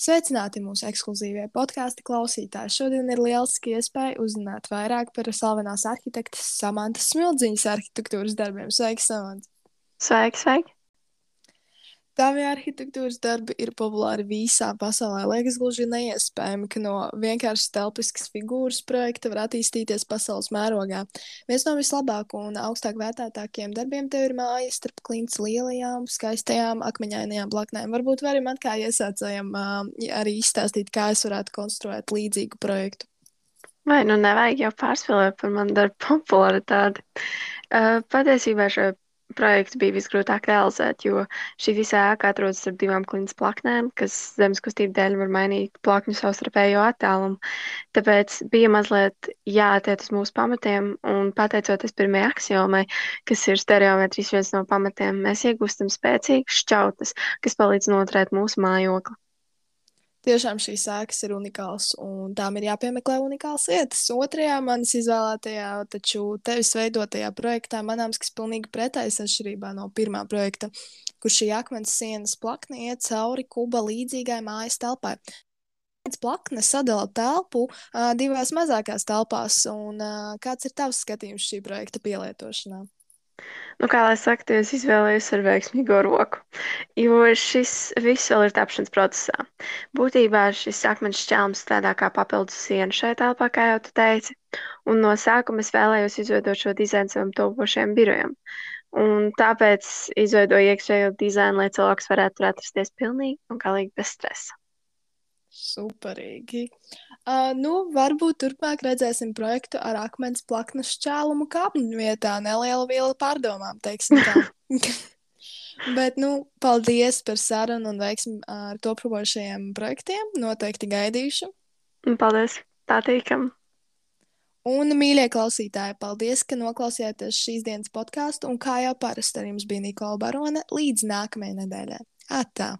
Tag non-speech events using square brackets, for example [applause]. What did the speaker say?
Sveicināti mūsu ekskluzīvie podkāstu klausītāji. Šodien ir lieliski iespēja uzzināt vairāk par slavenās arhitektes Samantas Smildziņas arhitektūras darbiem. Sveiki, Samants! Sveiki, sveiki! Tavi arhitektūras darbi ir populāri visā pasaulē. Liekas, gluži neiespējami, ka no vienkāršas telpiskas figūras projekta var attīstīties pasaules mērogā. Viens no vislabāk un augstāk vērtētākiem darbiem tev ir māja starp klints lielajām, skaistajām, akmeņainajām blaknēm. Varbūt vari man kā iesācējam arī izstāstīt, kā es varētu konstruēt līdzīgu projektu. Vai nu nevajag jau pārspēlēt par manu darbu popularitāti? Uh, patiesībā šo projektu bija visgrūtāk realizēt, jo šī visa ēka atrodas starp divām klints plaknēm, kas zemes kustību dēļ var mainīt plakņu savstarpējo attālumu. Tāpēc bija mazliet jāatiet uz mūsu pamatiem, un pateicoties pirmajai axiomai, kas ir stereometrijas viens no pamatiem, mēs iegūstam spēcīgas šķautnes, kas palīdz noturēt mūsu mājokli. Tiešām šīs sēkas ir unikāls, un tām ir jāpiemeklē unikāls vietas. Otrajā manis izvēlētajā, taču tevis veidotajā projektā manāms, kas pilnīgi pretējs atšķirībā no pirmā projekta, kur šī akmens sienas plakne iet cauri kuba līdzīgai mājas telpai. Pēc plakne sadala telpu uh, divās mazākās telpās, un uh, kāds ir tavs skatījums šī projekta pielietošanā? Nu, kā lai saka, es izvēlējos ar veiksmīgo roku, jo šis viss vēl ir tapšanas procesā. Būtībā šis akmens šķelms strādā kā papildus siena šai telpā, kā jau tu teici, un no sākuma es vēlējos izveidot šo dizainu savam topošajam birojam. Un tāpēc izveidoju iekšējo dizainu, lai cilvēks varētu tur atrasties pilnīgi un galīgi bez stresa. Superīgi. Uh, nu, varbūt turpmāk redzēsim projektu ar akmens plaknes šķēlumu kāpņu vietā. Neliela viela pārdomām, teiksim tā. [laughs] Bet, nu, paldies par sarunu un veiksmi ar to promošajiem projektiem. Noteikti gaidīšu. Paldies, patīkam. Un, mīļie klausītāji, paldies, ka noklausījāties šīs dienas podkāstu. Un kā jau parasti ar jums bija Nikola Barone, līdz nākamajai nedēļai. Atā!